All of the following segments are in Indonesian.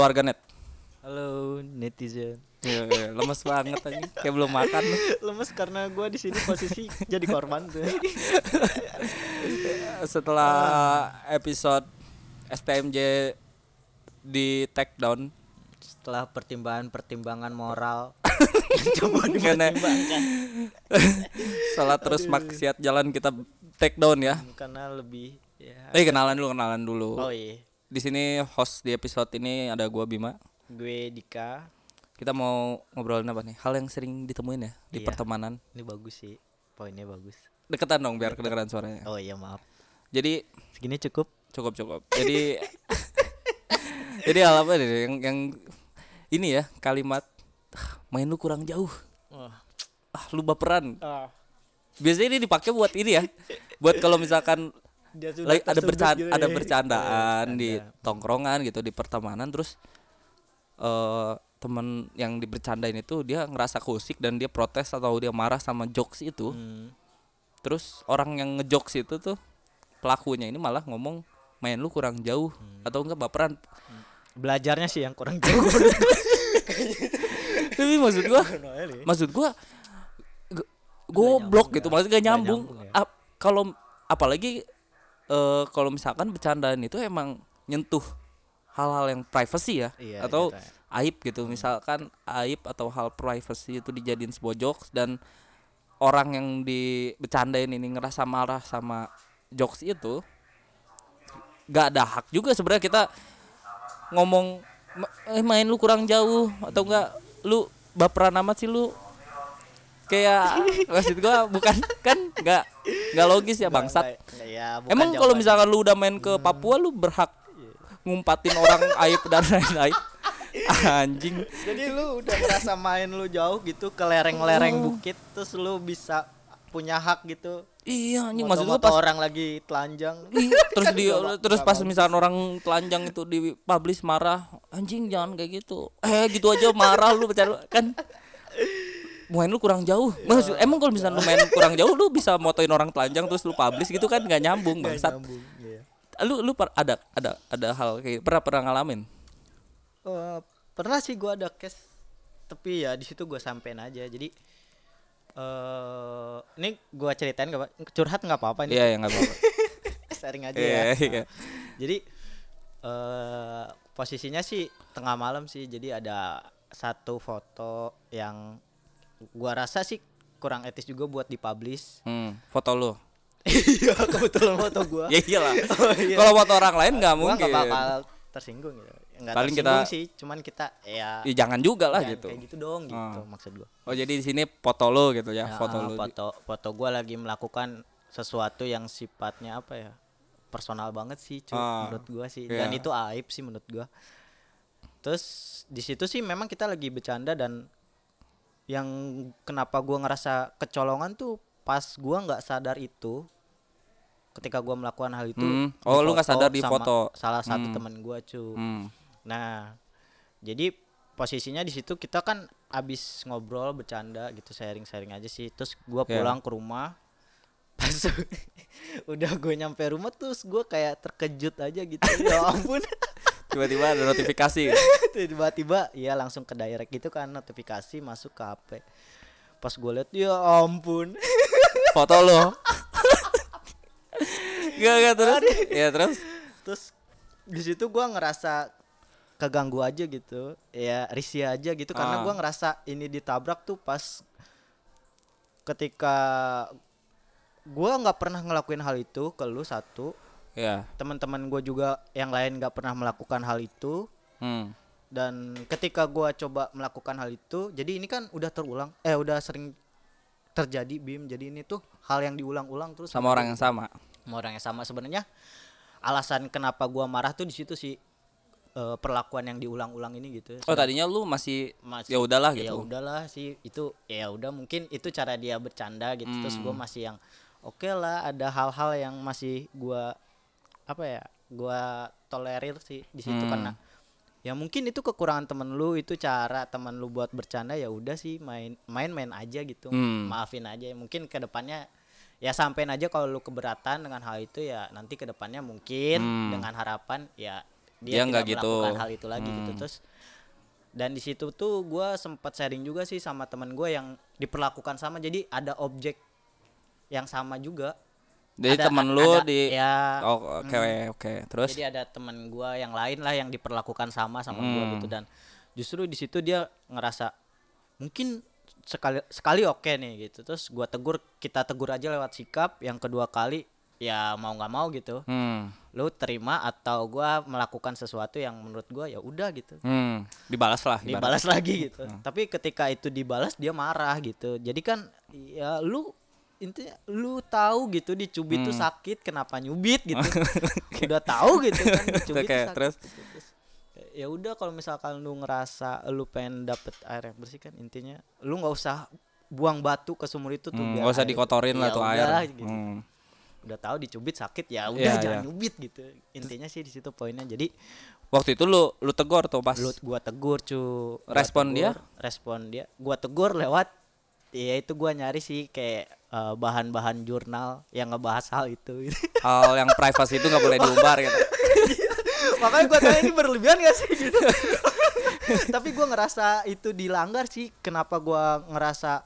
Halo warganet. Halo netizen. Ya, lemes banget aja. Kayak belum makan. Lemes karena gua di sini posisi jadi korban tuh. Setelah episode STMJ di take down Setelah pertimbangan-pertimbangan moral coba dipertimbangkan Salah terus maksiat jalan kita take down ya. karena lebih ya. Eh kenalan dulu, kenalan dulu. Oh iya. Di sini host di episode ini ada gua Bima. Gue Dika. Kita mau ngobrolin apa nih? Hal yang sering ditemuin ya di Iya. pertemanan. Ini bagus sih. Poinnya bagus. Deketan dong biar kedengeran suaranya. Oh iya maaf. Jadi Segini cukup. cukup cukup. Jadi jadi hal apa nih yang yang ini ya kalimat "Ah, main lu kurang jauh. Ah lu baperan. Ah. Biasanya ini dipakai buat ini ya. Buat kalau misalkan Dia sudah ada bercanda gitu ada ya. bercandaan di tongkrongan gitu di pertemanan terus eh temen yang dibercandain itu dia ngerasa kusik dan dia protes atau dia marah sama jokes itu Hmm. terus orang yang ngejokes itu tuh pelakunya ini malah ngomong main lu kurang jauh Hmm. atau enggak baperan Belajarnya sih yang kurang jauh. tapi maksud gua ya. maksud gua goblok gitu maksudnya gak nyambung, nyambung ya. Kalau apalagi eh kalau misalkan bercandaan itu emang nyentuh hal-hal yang privacy ya Iya, atau gitu ya. aib gitu. Misalkan aib atau hal privacy itu dijadiin sebuah jokes dan orang yang dibecandain ini ngerasa marah sama jokes itu gak ada hak juga sebenarnya kita ngomong "Ma- eh main lu kurang jauh atau enggak lu baperan amat sih lu. Kayak maksud gua bukan kan nggak nggak logis ya bangsat. Ya, emang kalau misalkan lu udah main ke Papua lu berhak ngumpatin orang aib dan lain-lain. Anjing. Jadi lu udah merasa main lu jauh gitu ke lereng-lereng Oh. bukit terus lu bisa punya hak gitu. iya anjing. Maksud gua pas orang lagi telanjang. Iya, terus di terus pas misalkan orang telanjang itu di publish marah anjing jangan kayak gitu. Eh gitu aja marah lu bercanda kan main lu kurang jauh maksud emang kalau misalnya lu main kurang jauh lu bisa motoin orang telanjang terus lu publish gitu kan nggak nyambung bangsat nyambung, iya. lu lu per- ada ada ada hal kayak pernah pernah ngalamin Eh, pernah sih gua ada case tapi ya di situ gua sampein aja. Jadi eh ini gua ceritain gak Pak? Curhat nggak apa-apa nih. iya ya nggak apa-apa Sharing aja Iya, ya. iya. Jadi eh posisinya sih tengah malam sih. Jadi ada satu foto yang gua rasa sih kurang etis juga buat dipublish. hmm, foto lu Iya, kebetulan foto gua. ya iyalah Oh, iya. kalau foto orang lain nggak mungkin nggak bakal tersinggung gitu. Nggak Paling tersinggung kita- sih, cuman kita ya Ya, jangan juga lah jangan gitu kayak gitu dong gitu Ah. maksud gua. oh jadi di sini foto lu gitu ya, Ya, foto lu foto foto gua lagi melakukan sesuatu yang sifatnya apa ya? personal banget sih, cuy, Ah, menurut gua sih. Dan itu aib sih menurut gua. Terus di situ sih memang kita lagi bercanda dan yang kenapa gua ngerasa kecolongan tuh pas gua nggak sadar itu ketika gua melakukan hal itu Hmm. Oh, lu nggak sadar di foto. salah satu Hmm. teman gua cuy hmm. Nah, jadi posisinya di situ kita kan abis ngobrol bercanda gitu sharing-sharing aja sih. Terus gua Ya. pulang ke rumah. Pas udah gue nyampe rumah terus gua kayak terkejut aja gitu. ya ampun. tiba-tiba ada notifikasi. Tiba-tiba ya langsung ke direct gitu kan notifikasi masuk ke HP. Pas gue liat ya ampun. foto lo. Gak gak terus? Ya terus? Terus di situ gua ngerasa keganggu aja gitu. Ya risih aja gitu karena Ah. gua ngerasa ini ditabrak tuh pas ketika gua nggak pernah ngelakuin hal itu ke lu satu ya teman-teman gue juga yang lain nggak pernah melakukan hal itu. Hmm. dan ketika gua coba melakukan hal itu jadi ini kan udah terulang eh udah sering terjadi bim. Jadi ini tuh hal yang diulang-ulang terus. Sama orang yang sama? Sama orang yang sama. Sebenarnya alasan kenapa gua marah tuh di situ sih eh, perlakuan yang diulang-ulang ini gitu. Oh tadinya lu masih, Masih- ya udahlah ya gitu. udahlah sih itu ya udah mungkin itu cara dia bercanda gitu. Terus Hmm. gua masih yang oke lah ada hal-hal yang masih gua apa ya gua tolerir sih di situ Hmm. karena ya mungkin itu kekurangan temen lu itu cara temen lu buat bercanda ya udah sih main main main aja gitu Hmm. maafin aja mungkin ke depannya ya sampein aja kalau lu keberatan dengan hal itu ya nanti ke depannya mungkin Hmm. dengan harapan ya Dia dia, nggak tidak gitu. melakukan hal itu lagi gitu Hmm. terus dan di situ tuh gua sempat sharing juga sih sama teman gue yang diperlakukan sama jadi ada objek yang sama juga Jadi Ada- temen lu ada- di ya Oh, oke oke. Terus? Jadi ada teman gua yang lain lah yang diperlakukan sama sama gua Hmm. gitu. Dan justru di situ dia ngerasa mungkin sekali sekali oke nih gitu. Terus gua tegur kita tegur aja lewat sikap yang kedua kali ya mau nggak mau gitu. Hmm, lu terima atau gua melakukan sesuatu yang menurut gua ya udah gitu. Hmm, dibalas lah dibalas lagi gitu. Tapi ketika itu dibalas dia marah gitu. Jadi kan ya lu intinya lu tahu gitu dicubit tuh Hmm. sakit kenapa nyubit gitu udah tahu gitu kan dicubit Oke, tuh sakit terus? Terus, ya udah kalau misalkan lu ngerasa lu pengen dapet air yang bersih kan intinya lu nggak usah buang batu ke sumur itu tuh Hmm, usah air- dikotorin lah Ya tuh udah, air. gitu. Hmm. udah tahu dicubit sakit ya udah Iya, jangan iya. nyubit gitu intinya sih di situ poinnya jadi Waktu itu lu lu tegur tuh pas lu gua tegur cu Gua Respon dia? tegur, respon dia gua tegur lewat ya itu gua nyari sih kayak eh, bahan-bahan jurnal yang ngebahas hal itu. Hal yang privacy itu nggak boleh diumbar gitu. makanya gua tanya ini berlebihan gak sih? Gitu. Tapi gua ngerasa itu dilanggar sih. Kenapa gua ngerasa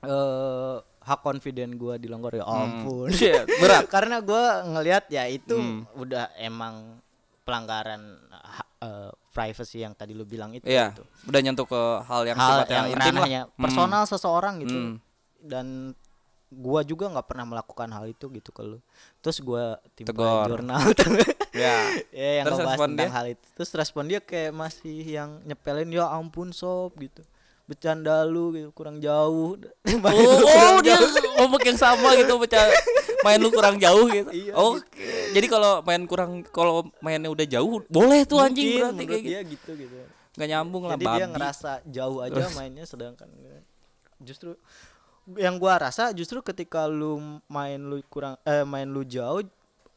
eh hak confident gua dilanggar? Ya ampun. Shit, berat. karena gua ngelihat ya itu Hmm. udah emang pelanggaran eh, privacy yang tadi lu bilang itu Iya, gitu. udah nyentuh ke hal yang hal sifatnya yang intim lah. ranahnya personal seseorang gitu Hmm. dan gua juga nggak pernah melakukan hal itu gitu ke lu terus gua timpa jurnal Ya. ya yang Terus ngebahas respon tentang dia? hal itu terus respon dia kayak masih yang nyepelin ya ampun sob gitu bercanda lu gitu kurang jauh Main Oh, oh dia ngomong yang sama gitu baca main lu kurang jauh gitu. Iya, Oke. Jadi kalau main kurang kalau mainnya udah jauh boleh tuh anjing Mungkin berarti menurut kayak gitu. gitu gitu Gak nyambung lah jadi dia babi. ngerasa jauh aja mainnya sedangkan justru yang gua rasa justru ketika lu main lu kurang eh main lu jauh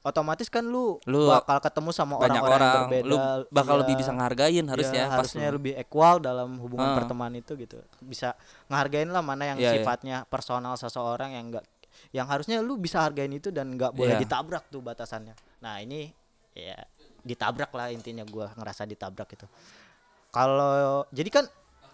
otomatis kan lu, Lu bakal ketemu sama orang-orang yang orang. berbeda. Lu bakal Iya, lebih bisa ngehargain harusnya iya, pas harusnya. lu- lebih equal dalam hubungan Ah. pertemanan itu gitu. Bisa ngehargain lah mana yang Iya, iya. sifatnya personal seseorang yang enggak yang harusnya lu bisa hargain itu dan nggak boleh Iya. ditabrak tuh batasannya. Nah ini ya ditabrak lah intinya gua ngerasa ditabrak itu. Kalau jadi kan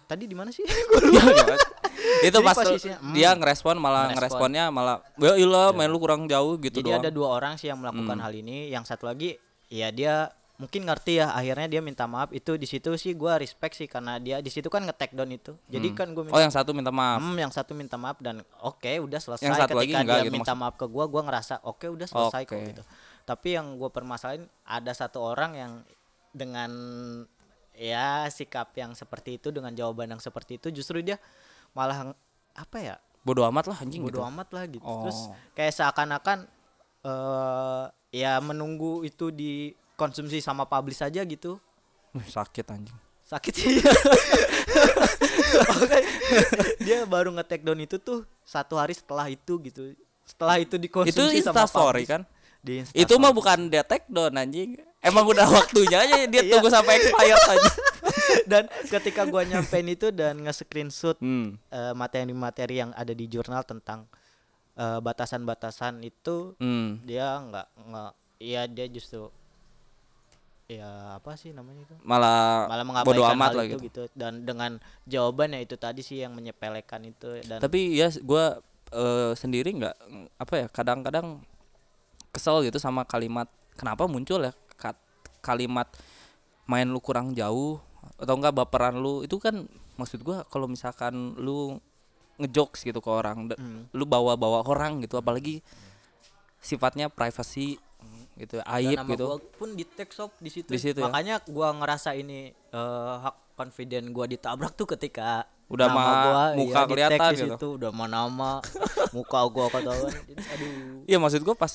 tadi di mana sih? Gua lupa. Iya, iya. itu pas posisinya, hmm. dia ngerespon malah Ngerespon. ngeresponnya malah ya ilah main lu kurang jauh gitu jadi doang. ada dua orang sih yang melakukan Hmm. hal ini yang satu lagi ya dia mungkin ngerti ya akhirnya dia minta maaf itu di situ sih gua respect sih karena dia di situ kan nge-take down itu jadi Hmm. kan gue Oh yang satu minta maaf. Hmm, yang satu minta maaf dan oke udah selesai Yang satu lagi ketika enggak dia gitu minta maksud- maaf ke gua gua ngerasa oke udah selesai kok Oke. gitu tapi yang gua permasalahin ada satu orang yang dengan ya sikap yang seperti itu dengan jawaban yang seperti itu justru dia malah apa ya Bodoh amat lah anjing bodo gitu. amat lah gitu terus Oh. kayak seakan-akan eh ya menunggu itu dikonsumsi sama publish aja gitu Wih, sakit anjing. sakit sih Makanya dia baru nge-take down itu tuh satu hari setelah itu gitu setelah itu Itu dikonsumsi sama Insta story kan? di Insta Itu mah bukan dia take down anjing. Emang udah waktunya aja dia Iya. tunggu sampai expired aja. dan ketika gua nyampein itu dan nge-screenshot Hmm. eh, materi-materi yang ada di jurnal tentang eh, batasan-batasan itu Hmm. dia nggak nggak iya dia justru ya apa sih namanya itu Malah, malah mengabaikan amat hal lah itu gitu. gitu. dan dengan jawabannya itu tadi sih yang menyepelekan itu dan Tapi ya gua eh, sendiri nggak apa ya kadang-kadang kesel gitu sama kalimat kenapa muncul ya kat- kalimat main lu kurang jauh atau enggak baperan lu itu kan maksud gua kalau misalkan lu ngejokes gitu ke orang Hmm. lu bawa-bawa orang gitu apalagi sifatnya privacy gitu aib dan gitu gua pun di tag shop di situ. Di situ ya? Makanya gua ngerasa ini eh, hak confident gua ditabrak tuh ketika Udah nama mah gua, muka iya, di tag kelihatan gitu. situ udah mah nama muka gua ketahuan. Jadi, Aduh. Iya maksud gua pas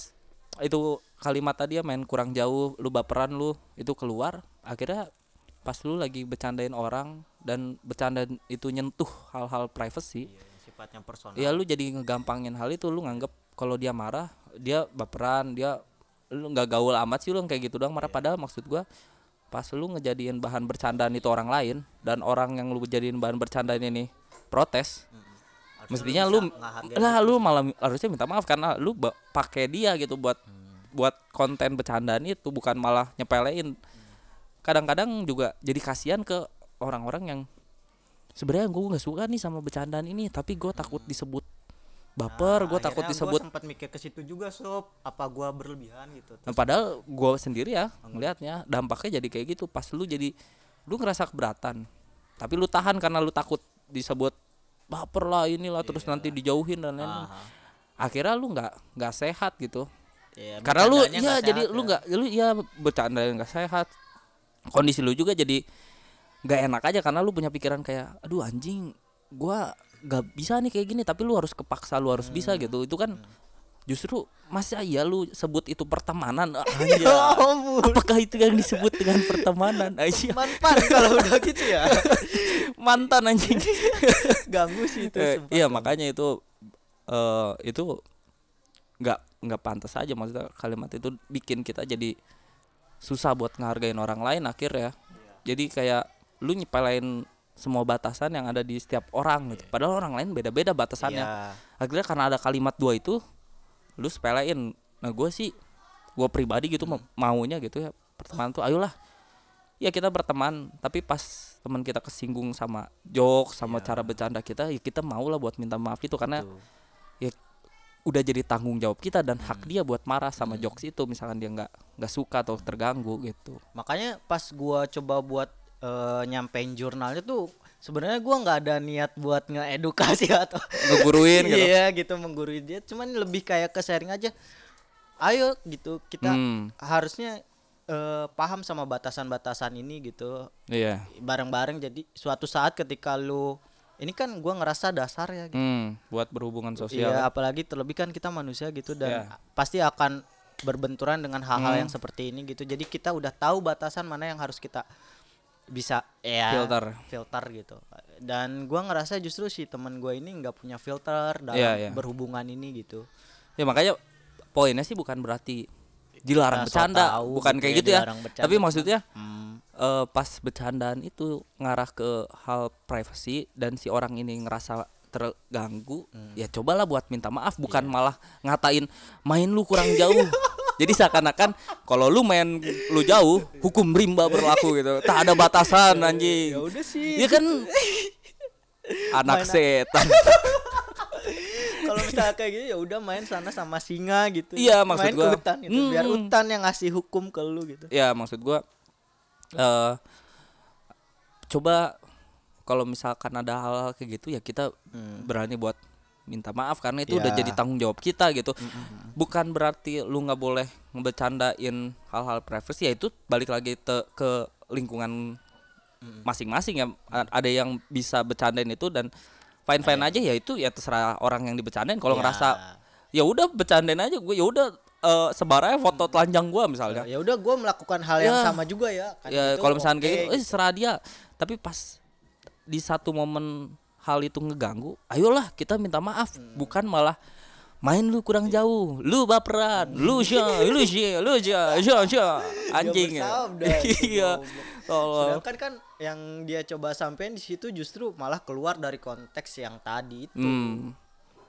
itu kalimat tadi ya main kurang jauh lu baperan lu. Itu keluar akhirnya pas lu lagi bercandain orang dan bercanda itu nyentuh hal-hal privacy Iya, sifatnya personal. ya lu jadi ngegampangin hal itu lu nganggep kalau dia marah dia baperan dia lu nggak gaul amat sih lu kayak gitu doang marah. Padahal maksud gua pas lu ngejadiin bahan bercandaan itu orang lain dan orang yang lu jadiin bahan bercandaan ini protes Harusnya mestinya lu lah lu malah harusnya minta maaf karena lu pakai dia gitu buat buat konten bercandaan itu bukan malah nyepelein. Kadang-kadang juga jadi kasihan ke orang-orang yang sebenarnya gue nggak suka nih sama bercandaan ini tapi gue takut disebut baper gue takut disebut sempat mikir ke situ juga sob. Apa gua berlebihan gitu? Nah, padahal gue sendiri ya ngelihatnya dampaknya jadi kayak gitu. Pas lu jadi lu ngerasa keberatan tapi lu tahan karena lu takut disebut baper lah inilah terus nanti dijauhin dan lain-lain. Akhirnya lu nggak nggak sehat gitu. Iya, karena lu ya jadi sehat lu ya. nggak lu ya bercanda nggak sehat. Kondisi lu juga jadi nggak enak aja karena lu punya pikiran kayak aduh anjing gua nggak bisa nih kayak gini tapi lu harus kepaksa lu harus Hmm. bisa gitu. Itu kan justru masa iya lu sebut itu pertemanan Ah, Ya ampun. apakah itu yang disebut dengan pertemanan aja? Mantan kalau udah gitu ya. Mantan anjing. Ganggu sih itu Eh, iya makanya itu eh itu nggak nggak pantas aja. Maksudnya kalimat itu bikin kita jadi susah buat ngehargain orang lain akhir ya jadi kayak lu nyepelain semua batasan yang ada di setiap orang gitu. Padahal orang lain beda-beda batasannya. Iya. akhirnya karena ada kalimat dua itu lu sepelein nah gue sih gue pribadi gitu Hmm. ma- maunya gitu ya pertemanan tuh ayolah ya kita berteman tapi pas teman kita kesinggung sama jok sama Iya. cara bercanda kita ya kita mau lah buat minta maaf itu karena Betul. udah jadi tanggung jawab kita dan Hmm. hak dia buat marah sama jokes itu misalkan dia nggak nggak suka atau terganggu gitu makanya pas gua coba buat eh, nyampein jurnalnya tuh sebenarnya gua nggak ada niat buat ngeedukasi atau ngeguruin gitu. Iya gitu menggurui dia. Cuman lebih kayak ke sharing aja. Ayo gitu. Kita Hmm, harusnya eh, paham sama batasan-batasan ini gitu. Iya. Bareng-bareng. Jadi suatu saat ketika lu ini kan gua ngerasa dasar ya gitu. hmm, buat berhubungan sosial Iya, apalagi terlebih kan kita manusia gitu. Dan Iya. pasti akan berbenturan dengan hal-hal Hmm. yang seperti ini gitu. Jadi kita udah tahu batasan mana yang harus kita bisa ya filter filter gitu. Dan gua ngerasa justru si teman gua ini nggak punya filter dalam Iya, iya. berhubungan ini gitu. ya makanya poinnya sih bukan berarti dilarang Nah, bercanda tahu bukan gitu kayak ya, gitu ya bercanda. tapi maksudnya Hmm, eh, pas bercandaan itu ngarah ke hal privacy dan si orang ini ngerasa terganggu Hmm. ya cobalah buat minta maaf bukan Iya. malah ngatain main lu kurang jauh jadi seakan-akan kalau lu main lu jauh hukum rimba berlaku gitu tak ada batasan anjing ya udah sih. ya kan anak Main- setan Kalau misalnya kayak gitu ya udah main sana sama singa gitu. Iya, maksud main gua. ke hutan gitu. Biar Hmm. hutan yang ngasih hukum ke lu gitu. ya maksud gua eh coba kalau misalkan ada hal-hal kayak gitu ya kita Hmm. berani buat minta maaf karena itu udah Ya. jadi tanggung jawab kita gitu bukan berarti lu nggak boleh ngebecandain hal-hal privacy ya itu balik lagi te- ke lingkungan masing-masing ya. Ada yang bisa bercandain itu dan fine fine aja ya itu ya terserah orang yang dibecandain. Kalau Ya. ngerasa ya udah bercandain aja gue ya udah eh, sebar aja foto telanjang gua misalnya. Ya udah gue melakukan hal yang Ya. sama juga ya kan ya gitu, kalau misalnya kayak oke, gitu, eh serah dia. Tapi pas di satu momen hal itu ngeganggu ayolah kita minta maaf. Hmm. bukan malah main lu kurang jauh. Lu baperan. Lu sya lu sya lu sya sya sya anjing. ya iya. tolong sedangkan kan yang dia coba sampein di situ justru malah keluar dari konteks yang tadi itu. Hmm.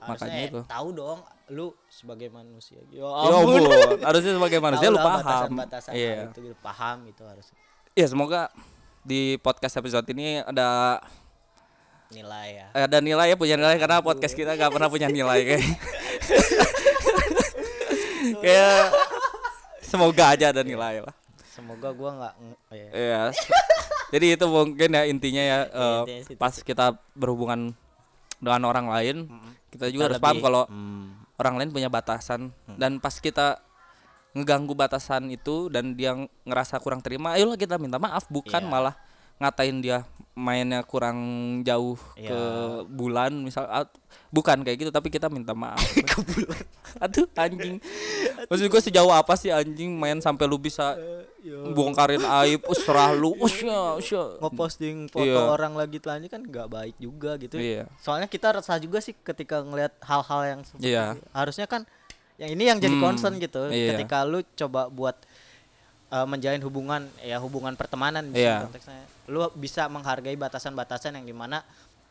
Harusnya makanya ya itu. tahu dong lu sebagai manusia. Ya ya ampun. harusnya sebagai manusia lu paham. batasan-batasan iya. itu gitu, paham itu harus ya semoga di podcast episode ini ada nilai ya. Ada nilai ya punya nilai karena podcast kita nggak pernah punya nilai kayak kayak semoga aja ada nilai lah semoga gua nggak ng- ya. ya jadi itu mungkin ya intinya ya intinya itu. pas kita berhubungan dengan orang lain kita juga harus Kita paham lebih- kalau Hmm. orang lain punya batasan dan pas kita ngeganggu batasan itu dan dia ngerasa kurang terima ayolah kita minta maaf bukan Iya. malah ngatain dia mainnya kurang jauh ke Iya. bulan misal bukan kayak gitu tapi kita minta maaf. Ke bulan. Aduh anjing. Maksud gue sejauh apa sih anjing main sampai lu bisa bongkarin aib serah lu. Usya usya. Ngeposting foto Iya. orang lagi telanjang kan nggak baik juga gitu. Iya. Soalnya kita resah juga sih ketika ngelihat hal-hal yang seperti Iya. harusnya kan yang ini yang jadi Hmm, concern gitu. Iya. ketika lu coba buat uh, menjalin hubungan ya hubungan pertemanan Iya. konteksnya lu bisa menghargai batasan-batasan yang di mana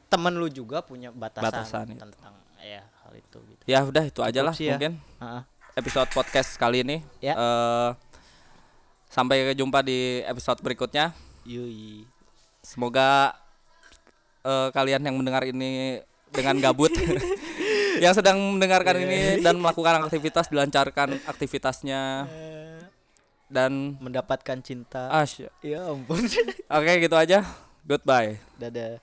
temen lu juga punya batasan, Batasan itu. tentang ya hal itu gitu ya udah itu aja lah ya. mungkin Heeh. episode podcast kali ini Ya. Eh, Sampai jumpa di episode berikutnya. Yui. Semoga eh, kalian yang mendengar ini dengan gabut yang sedang mendengarkan ini dan melakukan aktivitas dilancarkan aktivitasnya dan Mendapatkan cinta. ah, sy- Ya ampun. oke gitu aja. Goodbye. Dadah.